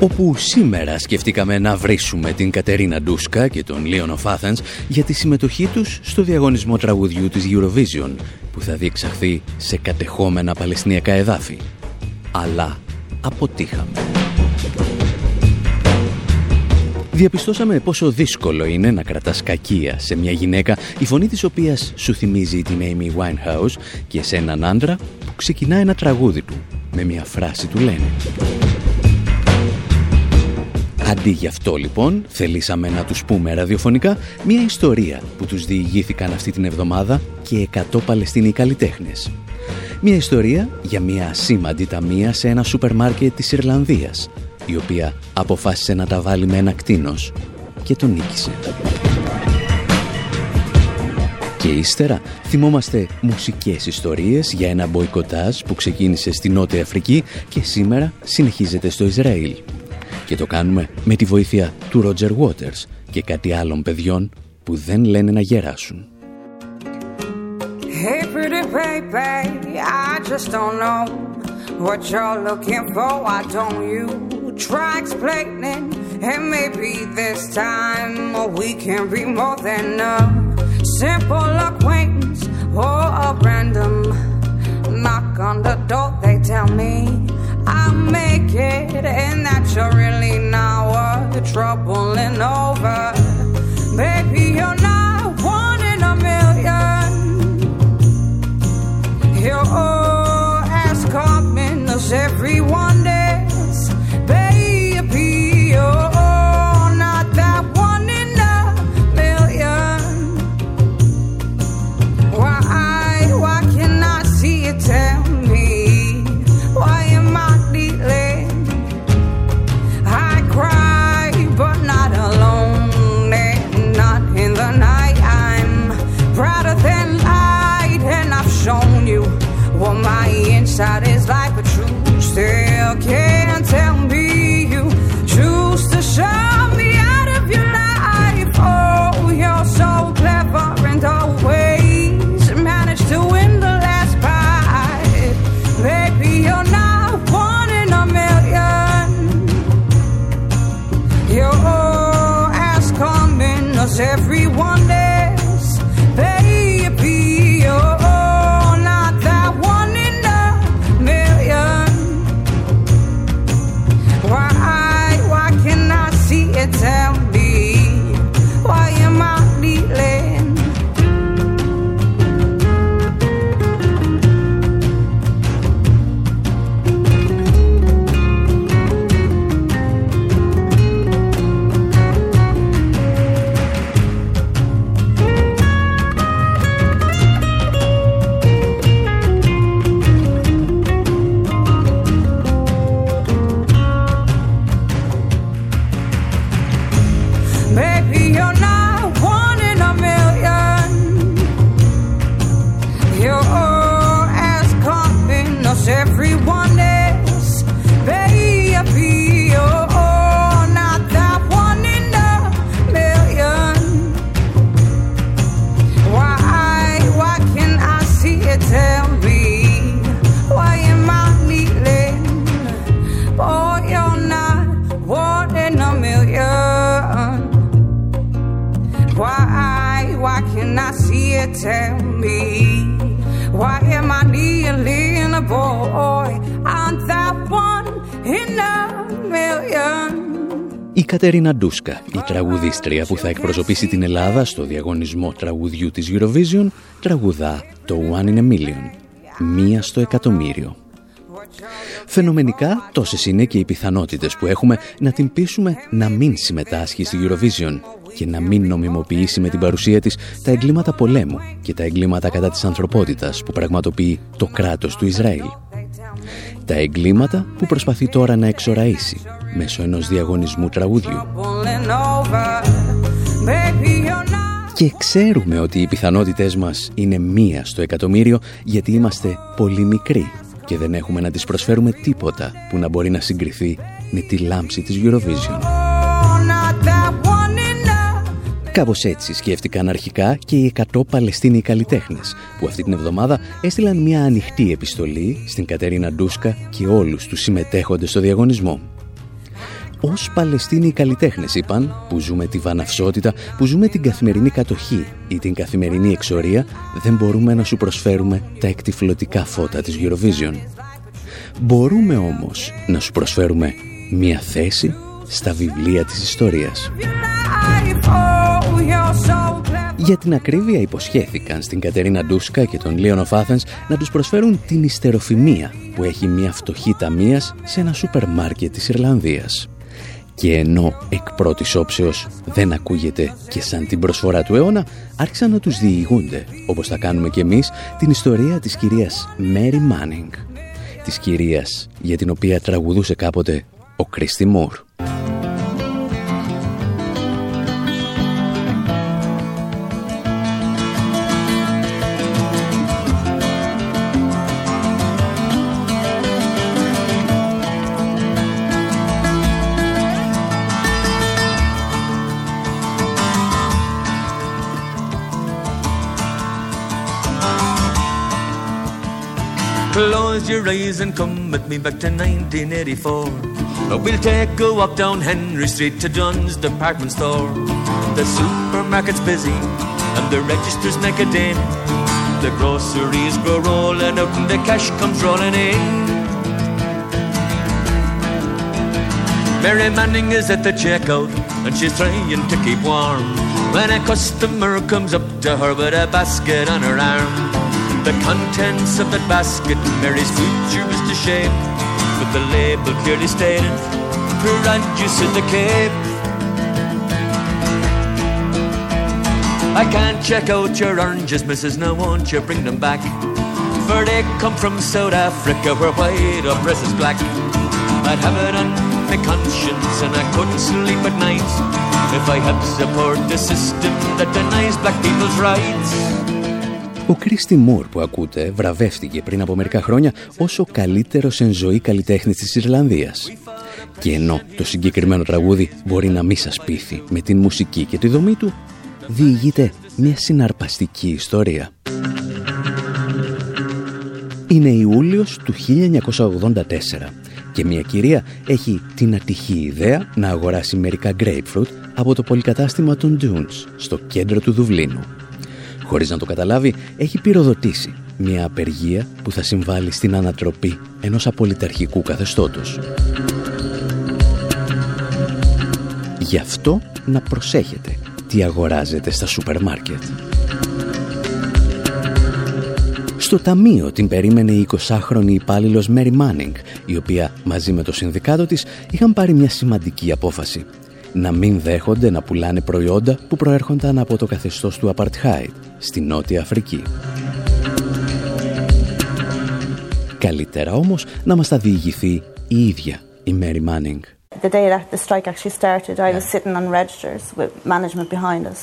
Όπου σήμερα σκεφτήκαμε να βρίσουμε την Κατερίνα Ντούσκα και τον Λίον of για τη συμμετοχή τους στο διαγωνισμό τραγουδιού της Eurovision που θα διεξαχθεί σε κατεχόμενα παλαιστινιακά εδάφη. Αλλά αποτύχαμε. Διαπιστώσαμε πόσο δύσκολο είναι να κρατάς κακία σε μια γυναίκα η φωνή της οποίας σου θυμίζει την Amy Winehouse και σε έναν άντρα που ξεκινά ένα τραγούδι του με μια φράση του λένε. Αντί γι' αυτό λοιπόν θελήσαμε να τους πούμε ραδιοφωνικά μια ιστορία που τους διηγήθηκαν αυτή την εβδομάδα και 100 Παλαιστίνοι καλλιτέχνες. Μια ιστορία για μια σήμαντη ταμεία σε ένα σούπερ μάρκετ της Ιρλανδίας η οποία αποφάσισε να τα βάλει με ένα κτίνος και τον νίκησε. Και ύστερα θυμόμαστε μουσικές ιστορίες για ένα μποϊκοτάζ που ξεκίνησε στη Νότια Αφρική και σήμερα συνεχίζεται στο Ισραήλ. Και το κάνουμε με τη βοήθεια του Roger Waters και κάτι άλλων παιδιών που δεν λένε να γεράσουν. Hey pretty baby, I just don't know what you're looking for. Why don't you try explaining? And maybe this time we can be more than a simple acquaintance or a random knock on the door. They tell me I'll make it, and that you're really not worth the trouble and over. Baby, you're not one in a million. Your Κατερίνα Ντούσκα, η τραγουδίστρια που θα εκπροσωπήσει την Ελλάδα στο διαγωνισμό τραγουδιού της Eurovision, τραγουδά το One in a Million, μία στο εκατομμύριο. Φαινομενικά τόσες είναι και οι πιθανότητες που έχουμε να την πείσουμε να μην συμμετάσχει στη Eurovision και να μην νομιμοποιήσει με την παρουσία της τα εγκλήματα πολέμου και τα εγκλήματα κατά της ανθρωπότητας που πραγματοποιεί το κράτος του Ισραήλ. Τα εγκλήματα που προσπαθεί τώρα να εξοραίσει μέσω ενός διαγωνισμού τραγουδιού. Pulling over. Baby, you're not Και ξέρουμε ότι οι πιθανότητες μας είναι μία στο εκατομμύριο γιατί είμαστε πολύ μικροί και δεν έχουμε να τις προσφέρουμε τίποτα που να μπορεί να συγκριθεί με τη λάμψη της Eurovision. Κάπως έτσι σκέφτηκαν αρχικά και οι 100 Παλαιστίνοι καλλιτέχνες, που αυτή την εβδομάδα έστειλαν μια ανοιχτή επιστολή στην Κατερίνα Ντούσκα και όλους τους συμμετέχοντες στο διαγωνισμό. Ως Παλαιστίνοι καλλιτέχνες είπαν, που ζούμε τη βαναυσότητα, που ζούμε την καθημερινή κατοχή ή την καθημερινή εξορία, δεν μπορούμε να σου προσφέρουμε τα εκτιφλωτικά φώτα της Eurovision. Μπορούμε όμως να σου προσφέρουμε μια θέση στα βιβλία της ιστορίας. Για την ακρίβεια υποσχέθηκαν στην Κατερίνα Ντούσκα και τον Λίον Οφάθενς να τους προσφέρουν την ιστεροφημία που έχει μια φτωχή ταμείας σε ένα σούπερ μάρκετ της Ιρλανδίας. Και ενώ εκ πρώτης όψεως δεν ακούγεται και σαν την προσφορά του αιώνα, άρχισαν να τους διηγούνται, όπως θα κάνουμε κι εμείς, την ιστορία της κυρίας Mary Manning. Της κυρίας για την οποία τραγουδούσε κάποτε ο Κρίστι Μουρ. Your eyes and come with me back to 1984. We'll take a walk down Henry Street to John's department store. The supermarket's busy and the registers make a din. The groceries go rolling out and the cash comes rolling in. Mary Manning is at the checkout and she's trying to keep warm. When a customer comes up to her with a basket on her arm. The contents of that basket, Mary's future was to shame. With the label clearly stated, produce in the Cape. I can't check out your oranges, Mrs. Now won't you bring them back? For they come from South Africa, where white is black. I'd have it on my conscience, and I couldn't sleep at night if I had support the system that denies black people's rights. Ο Κρίστι Μουρ που ακούτε βραβεύτηκε πριν από μερικά χρόνια ως ο καλύτερος εν ζωή καλλιτέχνης της Ιρλανδίας. Και ενώ το συγκεκριμένο τραγούδι μπορεί να μη σας πείθει με την μουσική και τη δομή του, διηγείται μια συναρπαστική ιστορία. Είναι Ιούλιος του 1984 και μια κυρία έχει την ατυχή ιδέα να αγοράσει μερικά grapefruit από το πολυκατάστημα των Dunes στο κέντρο του Δουβλίνου χωρίς να το καταλάβει, έχει πυροδοτήσει μια απεργία που θα συμβάλλει στην ανατροπή ενός απολυταρχικού καθεστώτος. Γι' αυτό να προσέχετε τι αγοράζετε στα σούπερ μάρκετ. Στο ταμείο την περίμενε η 20χρονη υπάλληλος Μέρι Μάνινγκ, η οποία μαζί με το συνδικάτο της είχαν πάρει μια σημαντική απόφαση. Να μην δέχονται να πουλάνε προϊόντα που προέρχονταν από το καθεστώς του Apartheid στη Νότια Αφρική. Καλύτερα όμως να μας τα διηγηθεί η ίδια η Mary Manning. The day that the strike actually started, I was sitting on registers with management behind us.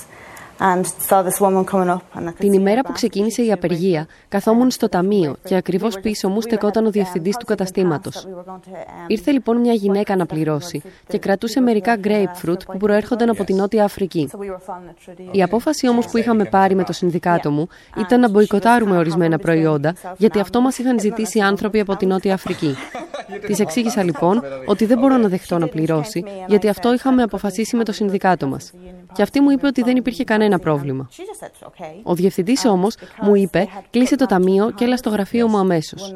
Την ημέρα που ξεκίνησε η απεργία, καθόμουν στο ταμείο και ακριβώς πίσω μου στεκόταν ο διευθυντής του καταστήματος. Ήρθε λοιπόν μια γυναίκα να πληρώσει και κρατούσε μερικά grapefruit που προέρχονταν από την Νότια Αφρική. Η απόφαση όμως που είχαμε πάρει με το συνδικάτο μου ήταν να μποϊκοτάρουμε ορισμένα προϊόντα, γιατί αυτό μας είχαν ζητήσει άνθρωποι από την Νότια Αφρική. Της εξήγησα λοιπόν ότι δεν μπορώ να δεχτώ να πληρώσει, γιατί αυτό είχαμε αποφασίσει με το συνδικάτο μας. Και αυτή μου είπε ότι δεν υπήρχε κανένα πρόβλημα. Ο διευθυντής όμως μου είπε: Κλείσε το ταμείο και έλα στο γραφείο μου αμέσως.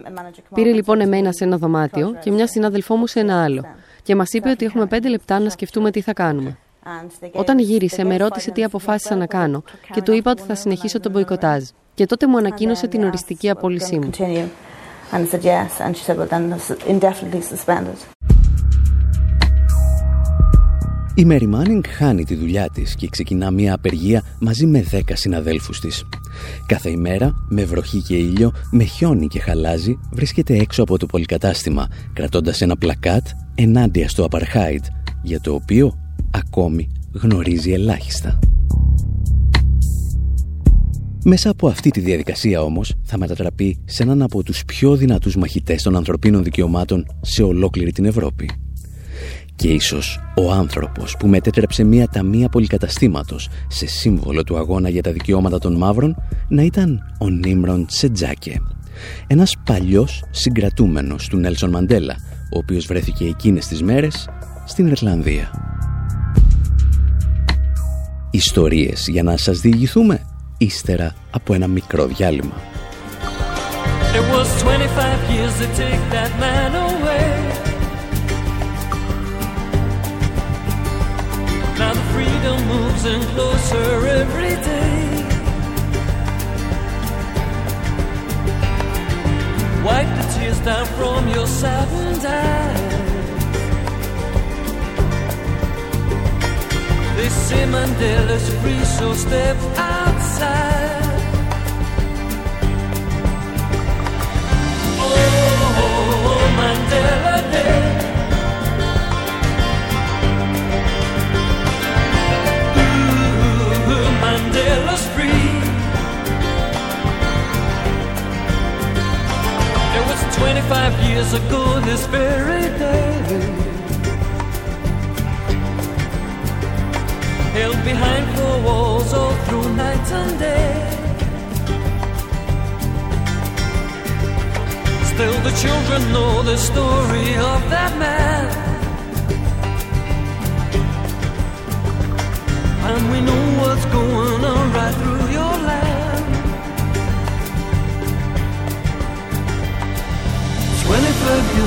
Πήρε λοιπόν εμένα σε ένα δωμάτιο και μια συνάδελφό μου σε ένα άλλο. Και μας είπε ότι έχουμε πέντε λεπτά να σκεφτούμε τι θα κάνουμε. Όταν γύρισε, με ρώτησε τι αποφάσισα να κάνω και του είπα ότι θα συνεχίσω τον μποϊκοτάζ. Και τότε μου ανακοίνωσε την οριστική απόλυσή μου. Η Μέρι Μάνινγκ χάνει τη δουλειά της και ξεκινά μια απεργία μαζί με δέκα συναδέλφους της. Κάθε ημέρα, με βροχή και ήλιο, με χιόνι και χαλάζι, βρίσκεται έξω από το πολυκατάστημα, κρατώντας ένα πλακάτ ενάντια στο Apartheid, για το οποίο ακόμη γνωρίζει ελάχιστα. Μέσα από αυτή τη διαδικασία όμως θα μετατραπεί σε έναν από τους πιο δυνατούς μαχητές των ανθρωπίνων δικαιωμάτων σε ολόκληρη την Ευρώπη. Και ίσως ο άνθρωπος που μετέτρεψε μια ταμεία πολυκαταστήματος σε σύμβολο του αγώνα για τα δικαιώματα των μαύρων να ήταν ο Νίμρον Σετζάκε. Ένας παλιός συγκρατούμενος του Νέλσον Μαντέλα, ο οποίος βρέθηκε εκείνες τις μέρες στην Ιρλανδία. Ιστορίες για να σας διηγηθούμε ύστερα από ένα μικρό διάλειμμα. It was 25 years to take that man moves in closer every day. Wipe the tears down from your saddened eyes. They say Mandela's free, so step outside. Oh, oh, oh Mandela Day. Ooh, 25 years ago this very day. held behind four walls all through night and day. Still, the children know the story of that man. And we know what's going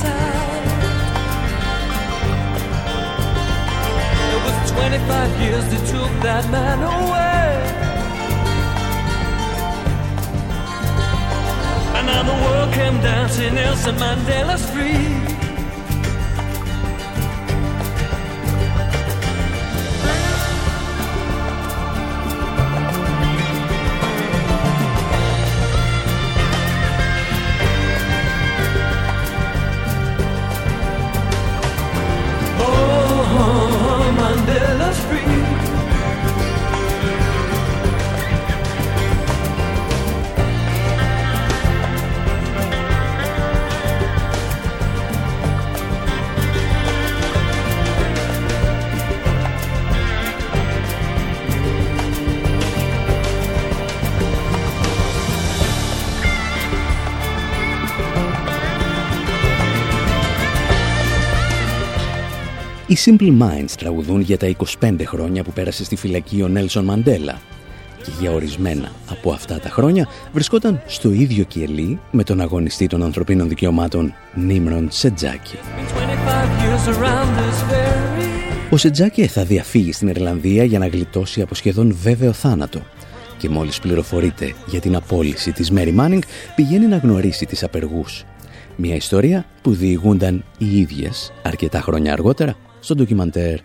inside. It was 25 years that took that man away. And now the world came dancing Nelson Mandela's free. Οι Simple Minds τραγουδούν για τα 25 χρόνια που πέρασε στη φυλακή ο Νέλσον Μαντέλα και για ορισμένα από αυτά τα χρόνια βρισκόταν στο ίδιο κελί με τον αγωνιστή των ανθρωπίνων δικαιωμάτων Νίμρον Σετζάκη. Ο Σετζάκη θα διαφύγει στην Ιρλανδία για να γλιτώσει από σχεδόν βέβαιο θάνατο και μόλις πληροφορείται για την απόλυση της Μέρι Μάνινγκ πηγαίνει να γνωρίσει τις απεργούς. Μια ιστορία που διηγούνταν οι ίδιες αρκετά χρόνια αργότερα στο ντοκιμαντέρ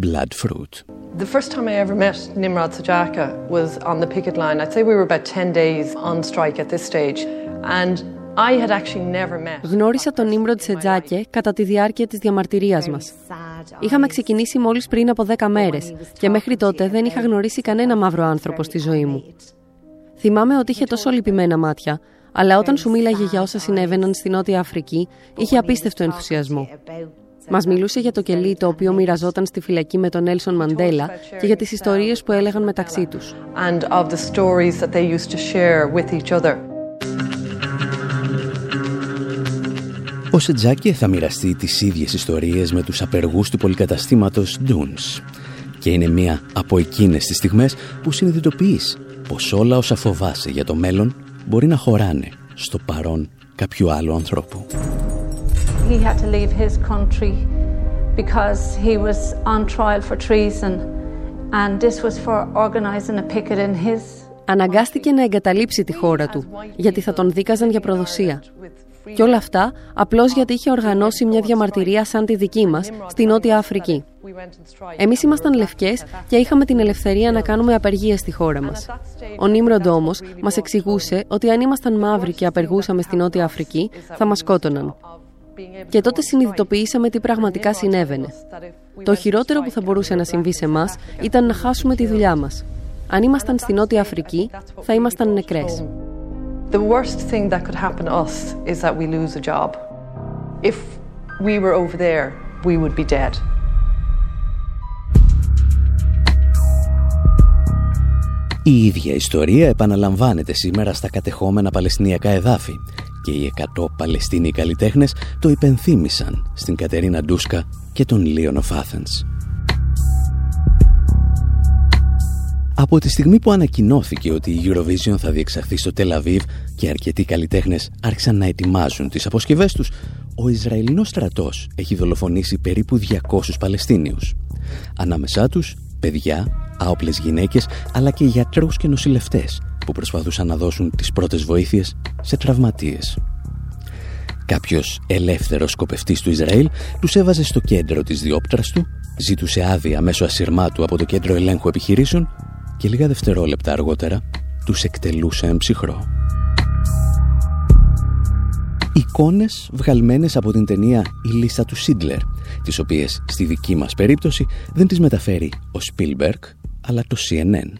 Blood Fruit. The first time I ever met Nimrod Sajaka was on the picket line. I'd say we were about 10 days on strike at this stage. And I had actually never met... Γνώρισα τον Νίμροντ Σετζάκε κατά τη διάρκεια της διαμαρτυρίας μας. Είχαμε ξεκινήσει μόλις πριν από 10 μέρες και μέχρι τότε δεν είχα γνωρίσει κανένα μαύρο άνθρωπο στη ζωή μου. Θυμάμαι ότι είχε τόσο λυπημένα μάτια, αλλά όταν σου μίλαγε για όσα συνέβαιναν στην Νότια Αφρική, είχε απίστευτο ενθουσιασμό. Μας μιλούσε για το κελί το οποίο μοιραζόταν στη φυλακή με τον Έλσον Μαντέλα και για τις ιστορίες που έλεγαν μεταξύ τους. Ο Σετζάκη θα μοιραστεί τις ίδιες ιστορίες με τους απεργούς του πολυκαταστήματος Dunes. Και είναι μία από εκείνες τις στιγμές που συνειδητοποιείς πως όλα όσα φοβάσαι για το μέλλον μπορεί να χωράνε στο παρόν κάποιου άλλου ανθρώπου. He had to leave his country because he was on trial for treason. And this was for organising a picket in his Αναγκάστηκε να εγκαταλείψει τη χώρα του, γιατί θα τον δίκαζαν για προδοσία. Και όλα αυτά απλώς γιατί είχε οργανώσει μια διαμαρτυρία σαν τη δική μας στη Νότια Αφρική. Εμείς ήμασταν λευκές και είχαμε την ελευθερία να κάνουμε απεργίες στη χώρα μας. Ο Νίμροντ όμως μας εξηγούσε ότι αν ήμασταν μαύροι και απεργούσαμε στη Νότια Αφρική, θα μας σκότωναν. Και τότε συνειδητοποιήσαμε τι πραγματικά συνέβαινε. Το χειρότερο που θα μπορούσε να συμβεί σε εμάς ήταν να χάσουμε τη δουλειά μας. Αν ήμασταν στη Νότια Αφρική, θα ήμασταν νεκρές. The worst thing that could happen to us is that we lose a job. If we were over there, we would be dead. Η ίδια ιστορία επαναλαμβάνεται σήμερα στα κατεχόμενα Παλαιστινιακά εδάφη και οι 100 Παλαιστίνοι καλλιτέχνες το υπενθύμησαν στην Κατερίνα Ντούσκα και τον Λίον of Από τη στιγμή που ανακοινώθηκε ότι η Eurovision θα διεξαχθεί στο Τελαβίβ και αρκετοί καλλιτέχνες άρχισαν να ετοιμάζουν τις αποσκευές τους, ο Ισραηλινός στρατός έχει δολοφονήσει περίπου 200 Παλαιστίνιους. Ανάμεσά τους, παιδιά, άοπλες γυναίκες, αλλά και γιατρούς και νοσηλευτές που προσπαθούσαν να δώσουν τις πρώτες βοήθειες σε τραυματίες. Κάποιος ελεύθερος σκοπευτής του Ισραήλ τους έβαζε στο κέντρο της διόπτρας του, ζήτουσε άδεια μέσω ασυρμάτου από το κέντρο ελέγχου επιχειρήσεων και λίγα δευτερόλεπτα αργότερα τους εκτελούσε εμψυχρό. Εικόνες βγαλμένες από την ταινία «Η λίστα του Σίντλερ», τις οποίες στη δική μας περίπτωση δεν τις μεταφέρει ο Σπίλμπερκ, αλλά το CNN.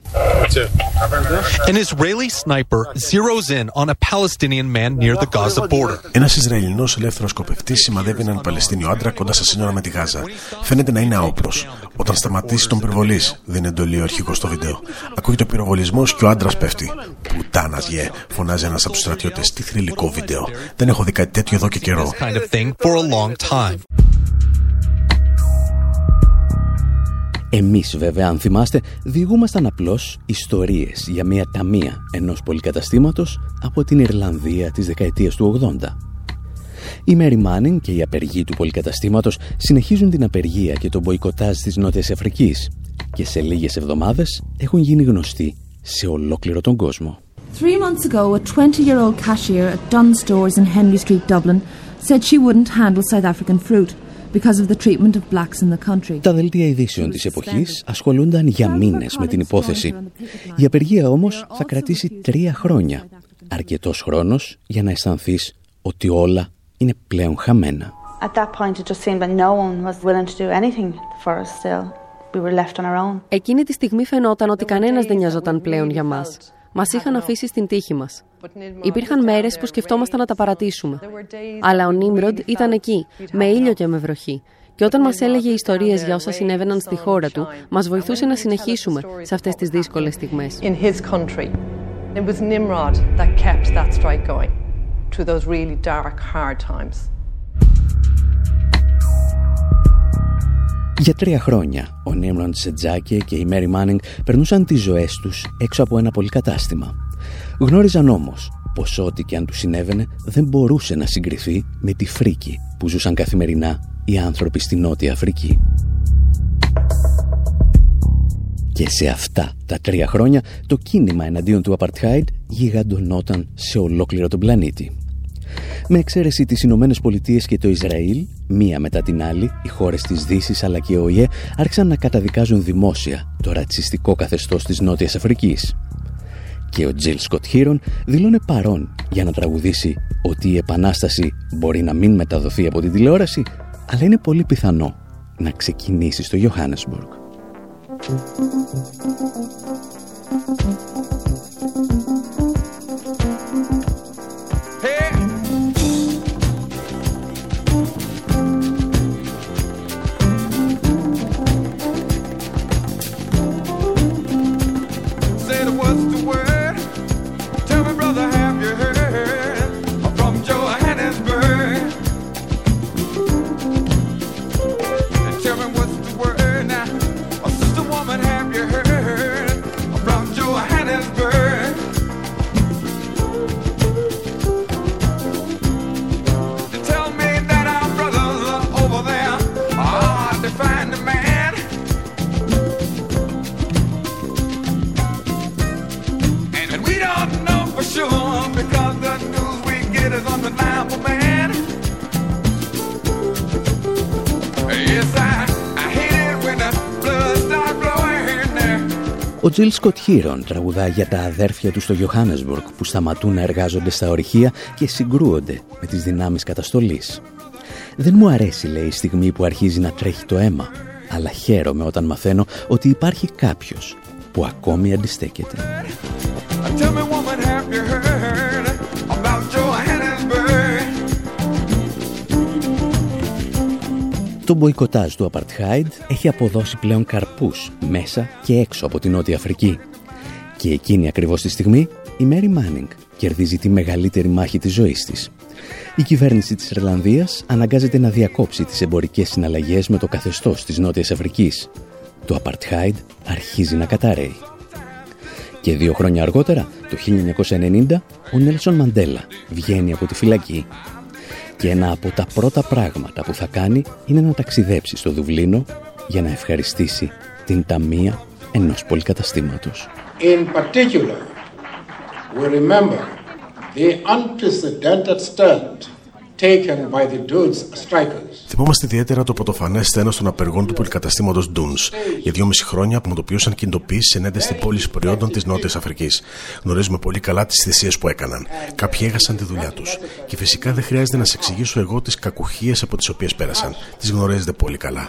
An Israeli sniper zeroes in on a Palestinian man near the Gaza border. Ένας Ισραηλινός ελεύθερος σκοπευτής σημαδεύει έναν Παλαιστίνιο άντρα κοντά στα σύνορα με τη Γάζα. Φαίνεται να είναι άοπλος. Όταν σταματήσει τον πυροβολής, δεν είναι εντολή ο αρχικό στο βίντεο. Ακούγεται ο πυροβολισμός και ο άντρας πέφτει. Πουτάνας γε, φωνάζει ένας από τους στρατιώτες. Τι θρηλυκό βίντεο. Δεν έχω δει κάτι τέτοιο εδώ και καιρό. Εμείς βέβαια, αν θυμάστε, διηγούμασταν απλώς ιστορίες για μια ταμεία ενός πολυκαταστήματος από την Ιρλανδία της δεκαετίας του 80. Η Μέρι Μάνιν και οι απεργοί του πολυκαταστήματος συνεχίζουν την απεργία και τον μποϊκοτάζ της Νότιας Αφρικής και σε λίγες εβδομάδες έχουν γίνει γνωστοί σε ολόκληρο τον κόσμο. Three months ago, a 20-year-old cashier at Dunn Stores in Henry Street, Dublin, said she wouldn't handle South African fruit. Τα δελτία ειδήσεων της εποχής ασχολούνταν για μήνες με την υπόθεση. Η απεργία όμως θα κρατήσει τρία χρόνια. Αρκετός χρόνος για να αισθανθείς ότι όλα είναι πλέον χαμένα. Εκείνη τη στιγμή φαινόταν ότι κανένας δεν νοιαζόταν πλέον για μας. Μας είχαν αφήσει στην τύχη μας. Υπήρχαν μέρες που σκεφτόμασταν να τα παρατήσουμε. Αλλά ο Νίμροντ ήταν εκεί, με ήλιο και με βροχή. Και όταν μας έλεγε ιστορίες για όσα συνέβαιναν στη χώρα του, μας βοηθούσε να συνεχίσουμε σε αυτές τις δύσκολες στιγμές. Για τρία χρόνια, ο Νίμροντ Σετζάκε και η Μέρι Μάνινγκ περνούσαν τις ζωές τους έξω από ένα πολυκατάστημα. Γνώριζαν όμως πως ό,τι και αν του συνέβαινε δεν μπορούσε να συγκριθεί με τη φρίκη που ζούσαν καθημερινά οι άνθρωποι στη Νότια Αφρική. Και σε αυτά τα τρία χρόνια το κίνημα εναντίον του Apartheid γιγαντωνόταν σε ολόκληρο τον πλανήτη. Με εξαίρεση τις Ηνωμένες Πολιτείες και το Ισραήλ, μία μετά την άλλη, οι χώρες της Δύσης αλλά και ο ΙΕ άρχισαν να καταδικάζουν δημόσια το ρατσιστικό καθεστώς της Νότιας Αφρικής. Και ο Τζιλ Σκοτ Χίρον δηλώνει παρόν για να τραγουδήσει ότι η Επανάσταση μπορεί να μην μεταδοθεί από την τηλεόραση, αλλά είναι πολύ πιθανό να ξεκινήσει στο Johannesburg. Τζιλ Σκοτ Χίρον τραγουδά για τα αδέρφια του στο Johannesburg που σταματούν να εργάζονται στα ορυχεία και συγκρούονται με τις δυνάμεις καταστολής. Δεν μου αρέσει, λέει, η στιγμή που αρχίζει να τρέχει το αίμα, αλλά χαίρομαι όταν μαθαίνω ότι υπάρχει κάποιος που ακόμη αντιστέκεται. Το μποϊκοτάζ του Apartheid έχει αποδώσει πλέον καρπούς μέσα και έξω από την Νότια Αφρική. Και εκείνη ακριβώς τη στιγμή η Μέρι Μάνινγκ κερδίζει τη μεγαλύτερη μάχη της ζωής της. Η κυβέρνηση της Ιρλανδίας αναγκάζεται να διακόψει τις εμπορικές συναλλαγές με το καθεστώς της Νότιας Αφρικής. Το Apartheid αρχίζει να καταραίει. Και δύο χρόνια αργότερα, το 1990, ο Νέλσον Μαντέλα βγαίνει από τη φυλακή και ένα από τα πρώτα πράγματα που θα κάνει είναι να ταξιδέψει στο Δουβλίνο για να ευχαριστήσει την ταμεία ενός πολυκαταστήματος. In particular, we remember the unprecedented stand Θυμόμαστε ιδιαίτερα το πρωτοφανές στένο των απεργών του πολυκαταστήματος Dunes για δυόμιση χρόνια που μετωπίωσαν κινητοποίηση ενέντε στην πώληση προϊόντων της Νότιας Αφρικής. Γνωρίζουμε πολύ καλά τις θυσίες που έκαναν. Κάποιοι έχασαν τη δουλειά τους. Και φυσικά δεν χρειάζεται να σα εξηγήσω εγώ τις κακουχίες από τις οποίες πέρασαν. Τις γνωρίζετε πολύ καλά.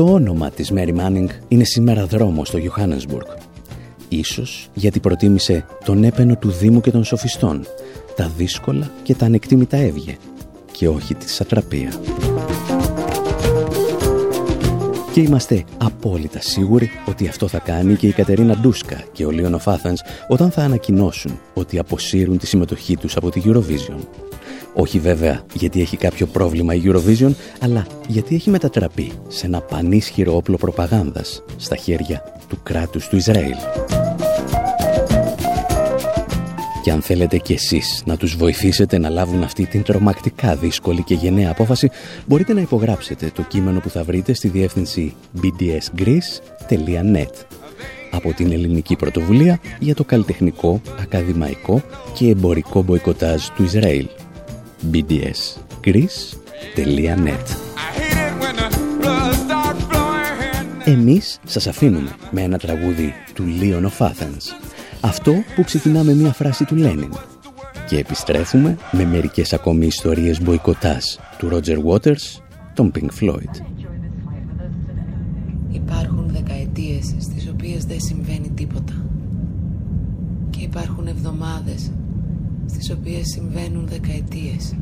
Το όνομα της Mary Manning είναι σήμερα δρόμος στο Johannesburg. Ίσως γιατί προτίμησε τον έπαινο του Δήμου και των σοφιστών, τα δύσκολα και τα ανεκτήμητα έβγε και όχι τη σατραπία. Και είμαστε απόλυτα σίγουροι ότι αυτό θα κάνει και η Κατερίνα Ντούσκα και ο Λίον Φάθανς όταν θα ανακοινώσουν ότι αποσύρουν τη συμμετοχή τους από τη Eurovision. Όχι βέβαια γιατί έχει κάποιο πρόβλημα η Eurovision, αλλά γιατί έχει μετατραπεί σε ένα πανίσχυρο όπλο προπαγάνδας στα χέρια του κράτους του Ισραήλ. Και αν θέλετε κι εσείς να τους βοηθήσετε να λάβουν αυτή την τρομακτικά δύσκολη και γενναία απόφαση, μπορείτε να υπογράψετε το κείμενο που θα βρείτε στη διεύθυνση bdsgreece.net από την ελληνική πρωτοβουλία για το καλλιτεχνικό, ακαδημαϊκό και εμπορικό μποϊκοτάζ του Ισραήλ bdsgreece.net Εμείς σας αφήνουμε με ένα τραγούδι του Leon of Athens. Αυτό που ξεκινά με μια φράση του Λένιν. Και επιστρέφουμε με μερικές ακόμη ιστορίες μποϊκοτάζ του Roger Waters, τον Pink Floyd. Υπάρχουν δεκαετίες στις οποίες δεν συμβαίνει τίποτα. Και υπάρχουν εβδομάδες στις οποίες συμβαίνουν δεκαετίες.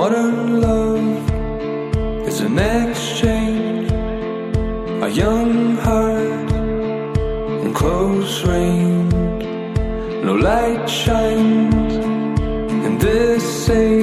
Modern love is an exchange, a young heart in close range. No light shines in this age.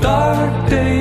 Dark days.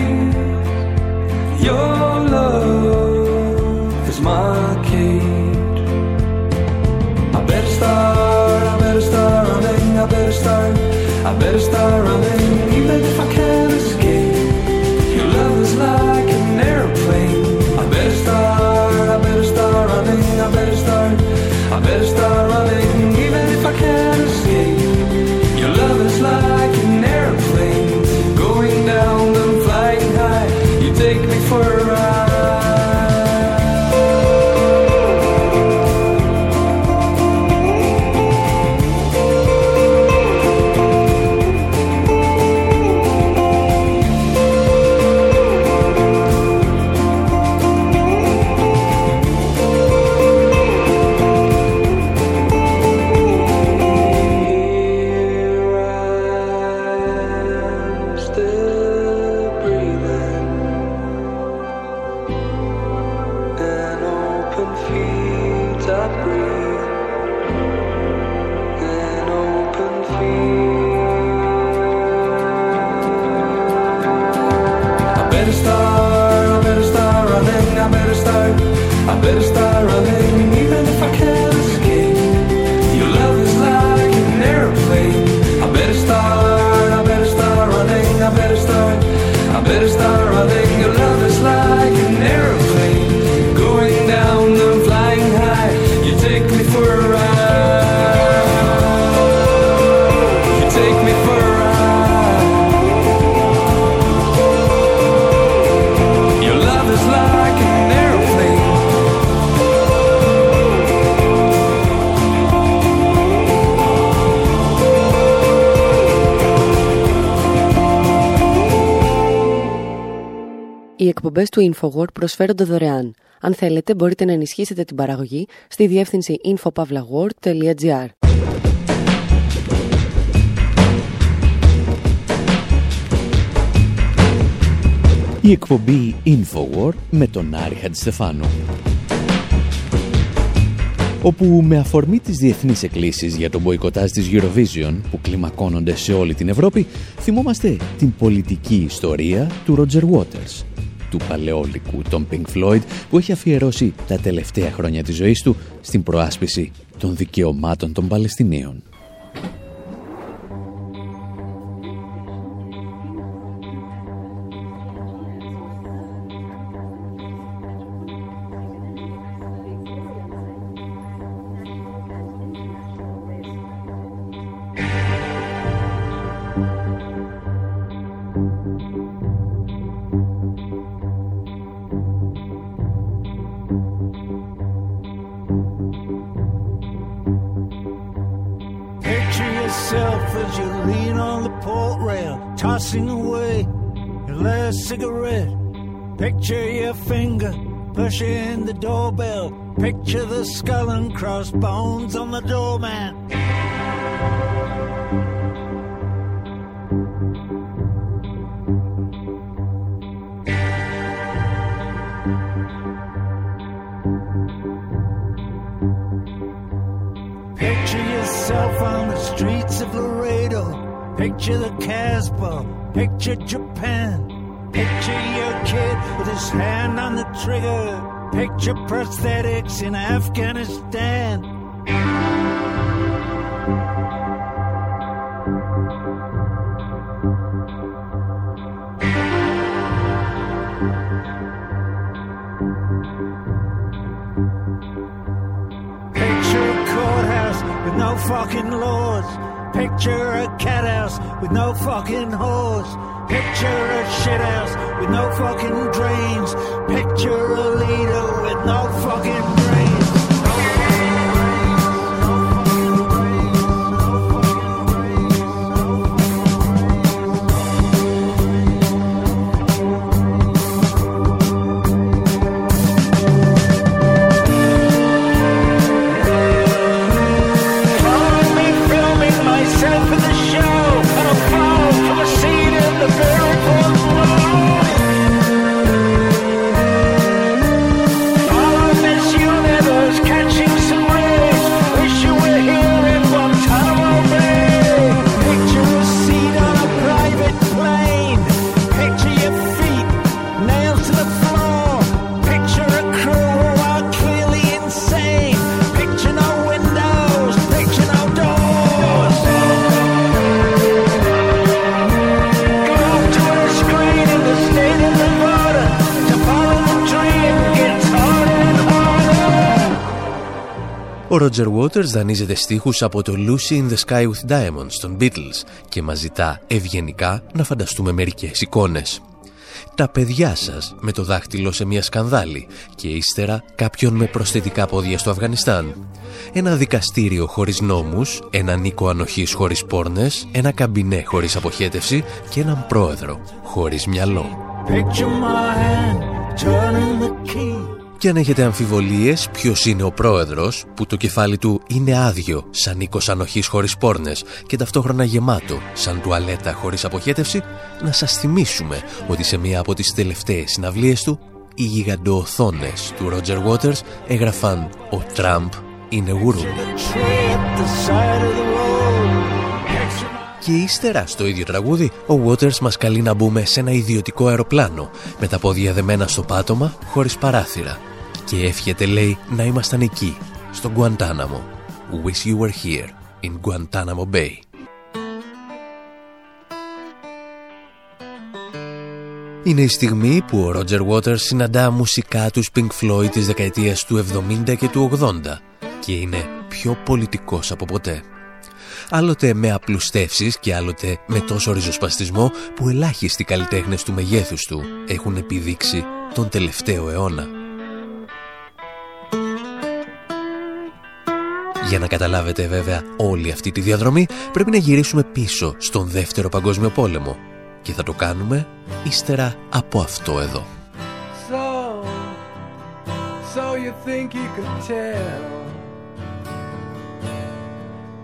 Οι εκπομπές του InfoWord προσφέρονται δωρεάν. Αν θέλετε, μπορείτε να ενισχύσετε την παραγωγή στη διεύθυνση infopavlagor.gr. Η εκπομπή InfoWord με τον Άρη Χατζηστεφάνου όπου με αφορμή τις διεθνείς εκκλήσεις για τον μποϊκοτάζ της Eurovision που κλιμακώνονται σε όλη την Ευρώπη, θυμόμαστε την πολιτική ιστορία του Roger Waters, του παλαιόλικου των Pink Floyd που έχει αφιερώσει τα τελευταία χρόνια της ζωής του στην προάσπιση των δικαιωμάτων των Παλαιστινίων. Doorbell. Picture the skull and crossbones on the doormat. Picture yourself on the streets of Laredo. Picture the Casbah. Picture Japan. Picture your kid with his hand on the trigger. Picture prosthetics in Afghanistan. Picture a courthouse with no fucking laws. Picture a cat house with no fucking whores. Picture a shithouse with no fucking drains. Picture a leader with no fucking Roger Waters δανείζεται στίχους από το Lucy in the Sky with Diamonds των Beatles και μας ζητά ευγενικά να φανταστούμε μερικές εικόνες. Τα παιδιά σας με το δάχτυλο σε μια σκανδάλη και ύστερα κάποιον με προσθετικά πόδια στο Αφγανιστάν. Ένα δικαστήριο χωρίς νόμους, ένα νίκο ανοχής χωρίς πόρνες, ένα καμπινέ χωρίς αποχέτευση και έναν πρόεδρο χωρίς μυαλό. Και αν έχετε αμφιβολίες ποιος είναι ο πρόεδρος που το κεφάλι του είναι άδειο σαν οίκος ανοχής χωρίς πόρνες και ταυτόχρονα γεμάτο σαν τουαλέτα χωρίς αποχέτευση να σας θυμίσουμε ότι σε μία από τις τελευταίες συναυλίες του οι γιγαντοοθόνες του Roger Waters έγραφαν «Ο Τραμπ είναι γουρού». Και ύστερα στο ίδιο τραγούδι ο Waters μας καλεί να μπούμε σε ένα ιδιωτικό αεροπλάνο με τα πόδια δεμένα στο πάτωμα χωρίς παράθυρα. Και εύχεται λέει να ήμασταν εκεί στο Guantanamo Wish you were here in Guantanamo Bay. Είναι η στιγμή που ο Roger Waters συναντά μουσικά τους Pink Floyd της δεκαετίας του 70 και του 80 και είναι πιο πολιτικός από ποτέ άλλοτε με απλουστεύσεις και άλλοτε με τόσο ριζοσπαστισμό που ελάχιστοι καλλιτέχνες του μεγέθους του έχουν επιδείξει τον τελευταίο αιώνα. Για να καταλάβετε βέβαια όλη αυτή τη διαδρομή πρέπει να γυρίσουμε πίσω στον Δεύτερο Παγκόσμιο Πόλεμο και θα το κάνουμε ύστερα από αυτό εδώ.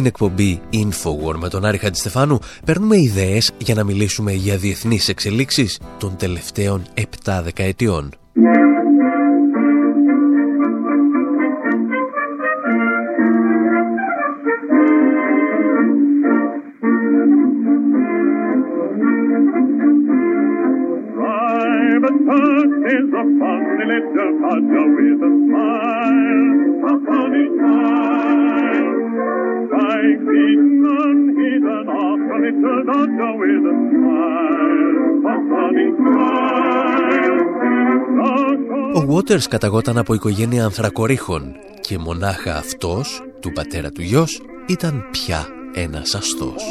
Στην εκπομπή Infowar με τον Άρη Χατζηστεφάνου παίρνουμε ιδέες για να μιλήσουμε για διεθνείς εξελίξεις των τελευταίων 7 δεκαετιών. Private Park is a funny little codger with a smile, a funny smile. Awful little dodger with a smile, a funny smile. Ο Waters καταγόταν από οικογένεια ανθρακορίχων και μονάχα αυτός, του πατέρα του γιος, ήταν πια ένας αστός.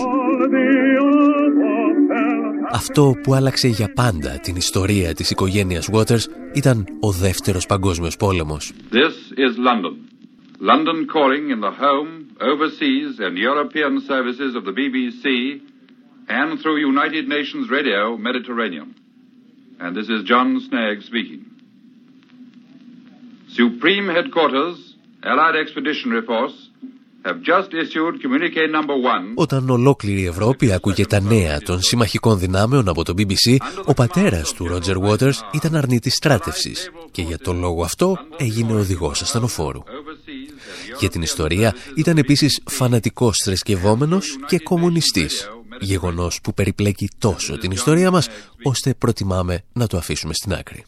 Αυτό που άλλαξε για πάντα την ιστορία της οικογένειας Waters ήταν ο δεύτερος παγκόσμιος πόλεμος. This is London. London calling in the home, overseas, and European services of the BBC and through United Nations Radio Mediterranean. And this is John Snagg speaking. Supreme Headquarters, Allied Expeditionary Force, have just issued communique number one. Όταν ολόκληρη η Ευρώπη άκουγε τα νέα των συμμαχικών δυνάμεων από το BBC, ο πατέρας του Ρότζερ Waters ήταν αρνητής στράτευσης και για τον λόγο αυτό έγινε οδηγός ασθενοφόρου. Για την ιστορία ήταν επίσης φανατικός θρησκευόμενος και κομμουνιστής, γεγονός που περιπλέκει τόσο την ιστορία μας, ώστε προτιμάμε να το αφήσουμε στην άκρη.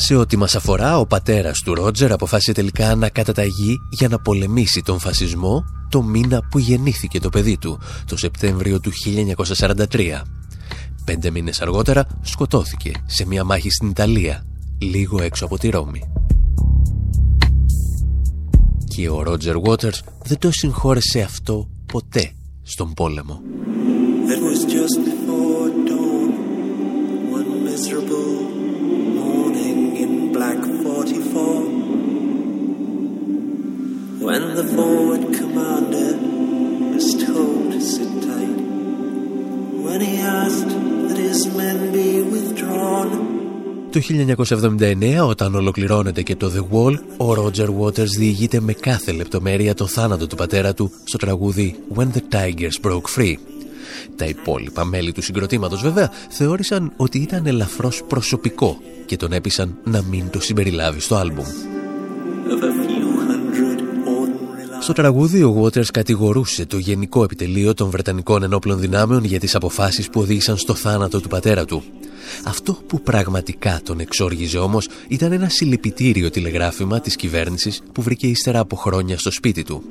Σε ό,τι μας αφορά, ο πατέρας του Ρότζερ αποφάσισε τελικά να καταταγεί για να πολεμήσει τον φασισμό το μήνα που γεννήθηκε το παιδί του, το Σεπτέμβριο του 1943. Πέντε μήνες αργότερα σκοτώθηκε σε μια μάχη στην Ιταλία, λίγο έξω από τη Ρώμη. Και ο Ρότζερ Waters δεν το συγχώρεσε αυτό ποτέ στον πόλεμο. It was just before dawn, one miserable morning in Black 44, when the forward commander was told to sit tight, when he asked that his men be withdrawn. Το 1979, όταν ολοκληρώνεται και το The Wall, ο Roger Waters διηγείται με κάθε λεπτομέρεια το θάνατο του πατέρα του στο τραγούδι When the Tigers Broke Free. Τα υπόλοιπα μέλη του συγκροτήματος βέβαια θεώρησαν ότι ήταν ελαφρώς προσωπικό και τον έπεισαν να μην το συμπεριλάβει στο άλμπουμ. Στο τραγούδι ο Waters κατηγορούσε το Γενικό Επιτελείο των Βρετανικών Ενόπλων Δυνάμεων για τις αποφάσεις που οδήγησαν στο θάνατο του πατέρα του. Αυτό που πραγματικά τον εξόργιζε όμως ήταν ένα συλληπιτήριο τηλεγράφημα της κυβέρνησης που βρήκε ύστερα από χρόνια στο σπίτι του.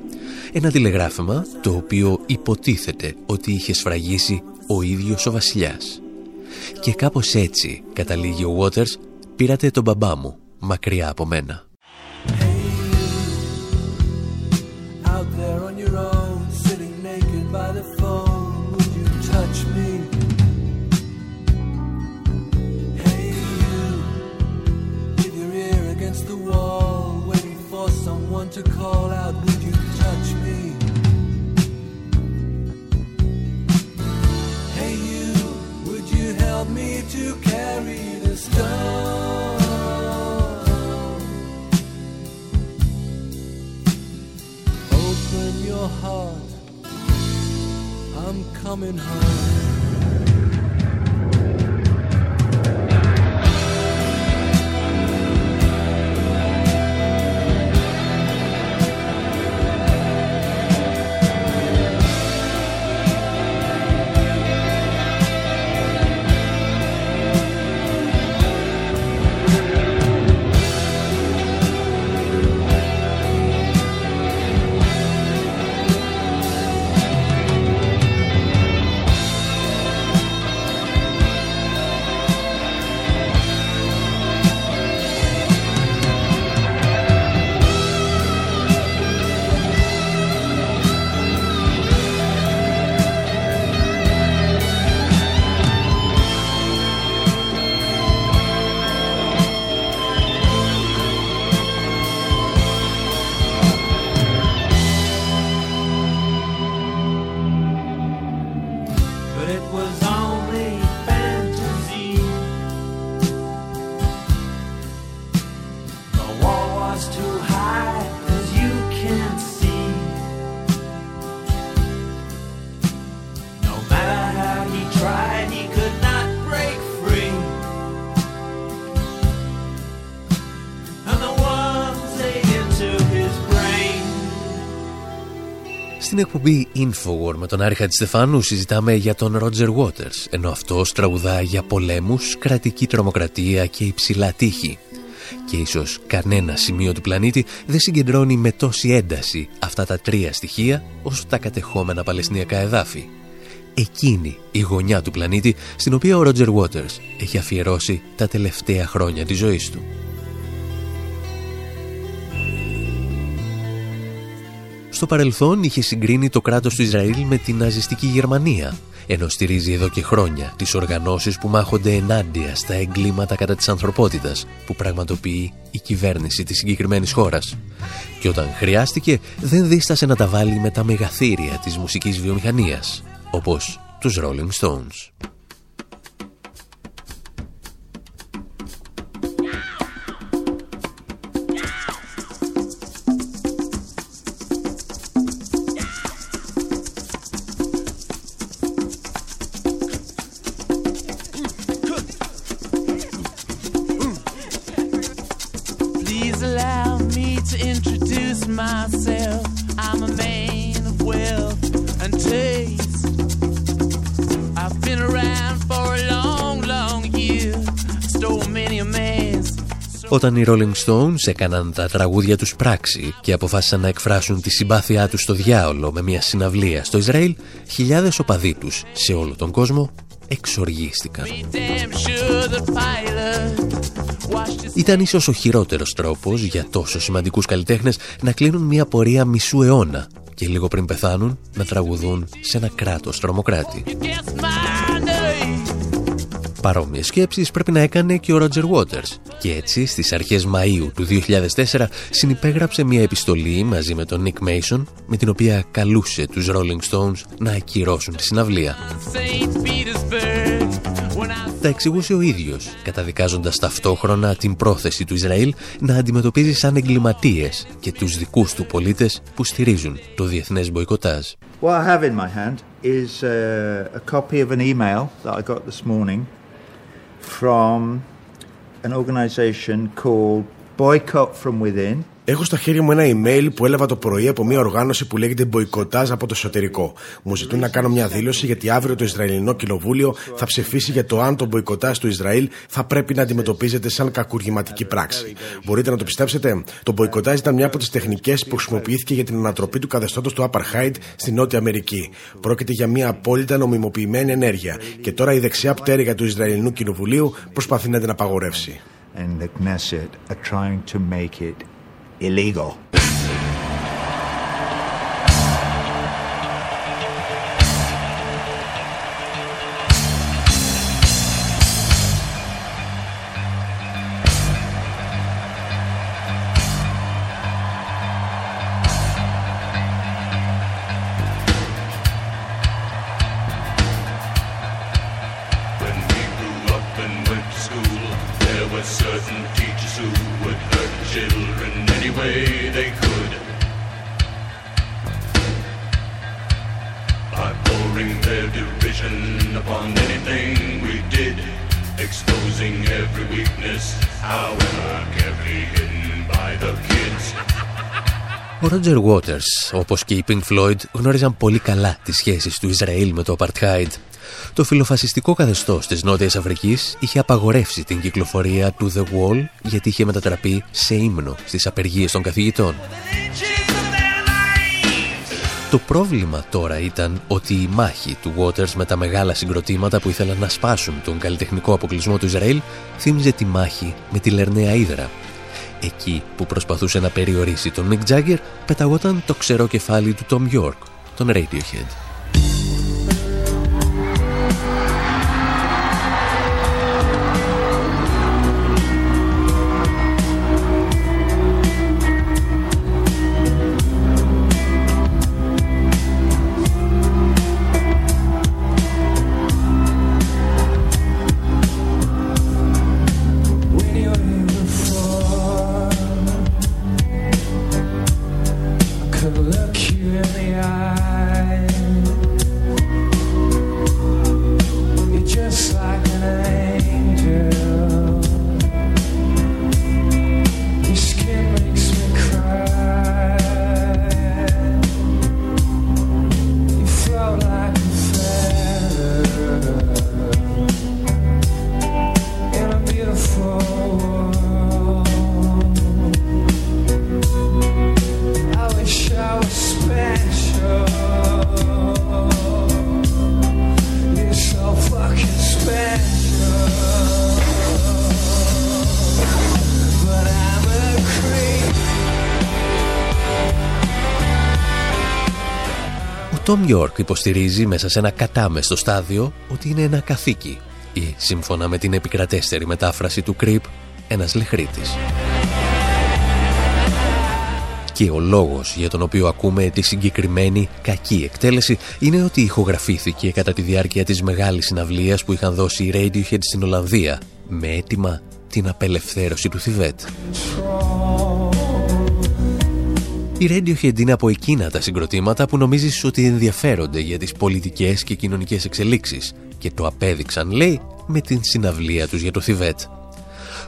Ένα τηλεγράφημα το οποίο υποτίθεται ότι είχε σφραγίσει ο ίδιος ο βασιλιάς. Και κάπως έτσι, καταλήγει ο Waters, πήρατε τον μπαμπά μου, μακριά από μένα. hard. I'm coming home. Στην εκπομπή Infowar με τον Άρη Στεφάνου συζητάμε για τον Roger Waters, ενώ αυτός τραγουδά για πολέμους, κρατική τρομοκρατία και υψηλά τείχη. Και ίσως κανένα σημείο του πλανήτη δεν συγκεντρώνει με τόση ένταση αυτά τα τρία στοιχεία όσο τα κατεχόμενα παλαιστινιακά εδάφη. Εκείνη η γωνιά του πλανήτη στην οποία ο Roger Waters έχει αφιερώσει τα τελευταία χρόνια της ζωής του. Στο παρελθόν είχε συγκρίνει το κράτος του Ισραήλ με την ναζιστική Γερμανία, ενώ στηρίζει εδώ και χρόνια τις οργανώσεις που μάχονται ενάντια στα εγκλήματα κατά της ανθρωπότητας που πραγματοποιεί η κυβέρνηση της συγκεκριμένης χώρας. Και όταν χρειάστηκε δεν δίστασε να τα βάλει με τα μεγαθύρια της μουσικής βιομηχανίας, όπως τους Rolling Stones. Όταν οι Rolling Stones έκαναν τα τραγούδια τους πράξη και αποφάσισαν να εκφράσουν τη συμπάθειά τους στο διάολο με μια συναυλία στο Ισραήλ, χιλιάδες οπαδοί τους σε όλο τον κόσμο εξοργίστηκαν. Ήταν ίσως ο χειρότερος τρόπος για τόσο σημαντικούς καλλιτέχνες να κλείνουν μια πορεία μισού αιώνα και λίγο πριν πεθάνουν να τραγουδούν σε ένα κράτος τρομοκράτη. Παρόμοιες σκέψεις πρέπει να έκανε και ο Roger Waters και έτσι στις αρχές Μαΐου του 2004 συνυπέγραψε μια επιστολή μαζί με τον Nick Mason με την οποία καλούσε τους Rolling Stones να ακυρώσουν τη συναυλία. Τα εξηγούσε ο ίδιος, καταδικάζοντας ταυτόχρονα την πρόθεση του Ισραήλ να αντιμετωπίζει σαν εγκληματίες και τους δικούς του πολίτες που στηρίζουν το διεθνές μποϊκοτάζ. What I have in my hand is a, a copy of an email that I got this morning from an organization called Boycott from Within. Έχω στα χέρια μου ένα email που έλαβα το πρωί από μια οργάνωση που λέγεται Μποϊκοτάζ από το εσωτερικό. Μου ζητούν να κάνω μια δήλωση γιατί αύριο το Ισραηλινό Κοινοβούλιο θα ψηφίσει για το αν το μποϊκοτάζ του Ισραήλ θα πρέπει να αντιμετωπίζεται σαν κακουργηματική πράξη. Μπορείτε να το πιστέψετε; Το μποϊκοτάζ ήταν μια από τις τεχνικές που χρησιμοποιήθηκε για την ανατροπή του καθεστώτος του Apartheid στη Νότια Αμερική. Πρόκειται για μια απόλυτα νομιμοποιημένη ενέργεια και τώρα η δεξιά πτέρυγα του Ισραηλινού Κοινοβουλίου προσπαθεί να την απαγορεύσει. And the Knesset are trying to make it illegal. Ο Roger Waters, όπως και η Pink Floyd, γνώριζαν πολύ καλά τις σχέσεις του Ισραήλ με το Apartheid. Το φιλοφασιστικό καθεστώς της Νότιας Αφρικής είχε απαγορεύσει την κυκλοφορία του The Wall γιατί είχε μετατραπεί σε ύμνο στις απεργίες των καθηγητών. Το πρόβλημα τώρα ήταν ότι η μάχη του Waters με τα μεγάλα συγκροτήματα που ήθελαν να σπάσουν τον καλλιτεχνικό αποκλεισμό του Ισραήλ θύμιζε τη μάχη με τη Λερναία Ήδρα. Εκεί που προσπαθούσε να περιορίσει τον Mick Jagger πεταγόταν το ξερό κεφάλι του Tom York, τον Radiohead. Ο Tom York υποστηρίζει μέσα σε ένα κατάμεστο στάδιο ότι είναι ένα καθήκη ή, σύμφωνα με την επικρατέστερη μετάφραση του Creep, ένας λεχρίτης. Και ο λόγος για τον οποίο ακούμε τη συγκεκριμένη κακή εκτέλεση είναι ότι ηχογραφήθηκε κατά τη διάρκεια της μεγάλης συναυλίας που είχαν δώσει οι Radiohead στην Ολλανδία με αίτημα την απελευθέρωση του Θιβέτ. Η Radiohead είναι από εκείνα τα συγκροτήματα που νομίζεις ότι ενδιαφέρονται για τις πολιτικές και κοινωνικές εξελίξεις και το απέδειξαν, λέει, με την συναυλία τους για το Θιβέτ.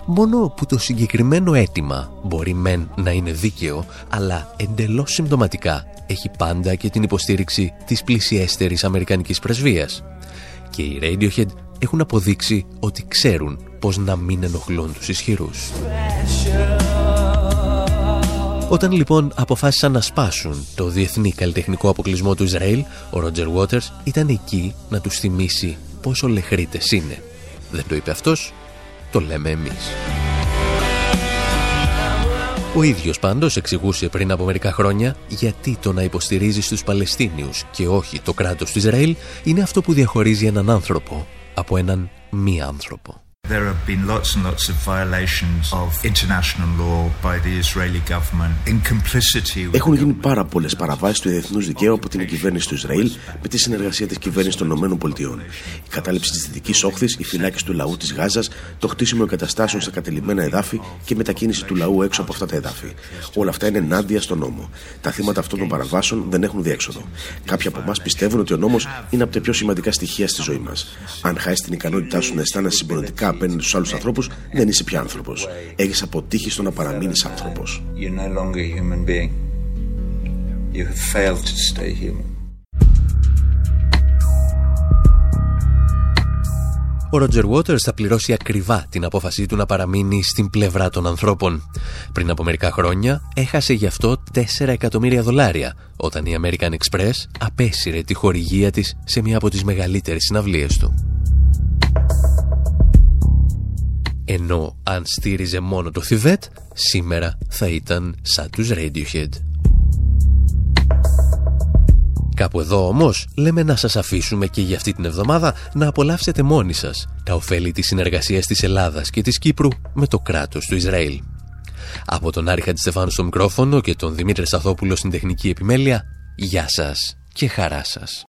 Μόνο που το συγκεκριμένο αίτημα μπορεί μεν να είναι δίκαιο, αλλά εντελώς συμπτωματικά έχει πάντα και την υποστήριξη της πλησιέστερης Αμερικανικής πρεσβείας. Και οι Radiohead έχουν αποδείξει ότι ξέρουν πώς να μην ενοχλούν τους ισχυρούς. Όταν λοιπόν αποφάσισαν να σπάσουν το διεθνή καλλιτεχνικό αποκλεισμό του Ισραήλ, ο Ρότζερ Waters ήταν εκεί να τους θυμίσει πόσο λεχρίτες είναι. Δεν το είπε αυτός, το λέμε εμείς. Ο ίδιος πάντως εξηγούσε πριν από μερικά χρόνια γιατί το να υποστηρίζεις τους Παλαιστίνιους και όχι το κράτος του Ισραήλ είναι αυτό που διαχωρίζει έναν άνθρωπο από έναν μη άνθρωπο. There have been lots and lots of violations of international law by the Israeli government in complicity with Έχουν γίνει πάρα πολλές παραβάσεις του διεθνούς δικαίου από την κυβέρνηση του Ισραήλ με τη συνεργασία της κυβέρνησης των ΗΠΑ. Η κατάληψη της Δυτικής Όχθης, η φυλάκιση του λαού της Γάζας, το χτίσιμο εγκαταστάσεων στα κατελημένα εδάφη και η μετακίνηση του λαού έξω από αυτά τα εδάφη. Όλα αυτά είναι ενάντια στον νόμο. Τα θύματα αυτών των παραβάσεων δεν έχουν διέξοδο. Κάποιοι από εμάς πιστεύουν ότι ο νόμος είναι από τα πιο σημαντικά στοιχεία στη ζωή μας. Αν χάσει την ικανότητά σου να αισθάνεσαι συμπονετικά απέναντι στους άλλους ανθρώπους, δεν είσαι πια άνθρωπος. Έχεις αποτύχει στο να παραμείνεις άνθρωπος. Ο Ρότζερ Waters θα πληρώσει ακριβά την απόφασή του να παραμείνει στην πλευρά των ανθρώπων. Πριν από μερικά χρόνια έχασε γι' αυτό 4 εκατομμύρια δολάρια όταν η American Express απέσυρε τη χορηγία της σε μια από τις μεγαλύτερες συναυλίες του. Ενώ αν στήριζε μόνο το Θιβέτ, σήμερα θα ήταν σαν τους Radiohead. Κάπου εδώ όμως λέμε να σας αφήσουμε και για αυτή την εβδομάδα να απολαύσετε μόνοι σας τα ωφέλη της συνεργασίας της Ελλάδας και της Κύπρου με το κράτος του Ισραήλ. Από τον Άρη Χατζηστεφάνου στο μικρόφωνο και τον Δημήτρη Σαθόπουλο στην τεχνική επιμέλεια, γεια σας και χαρά σας.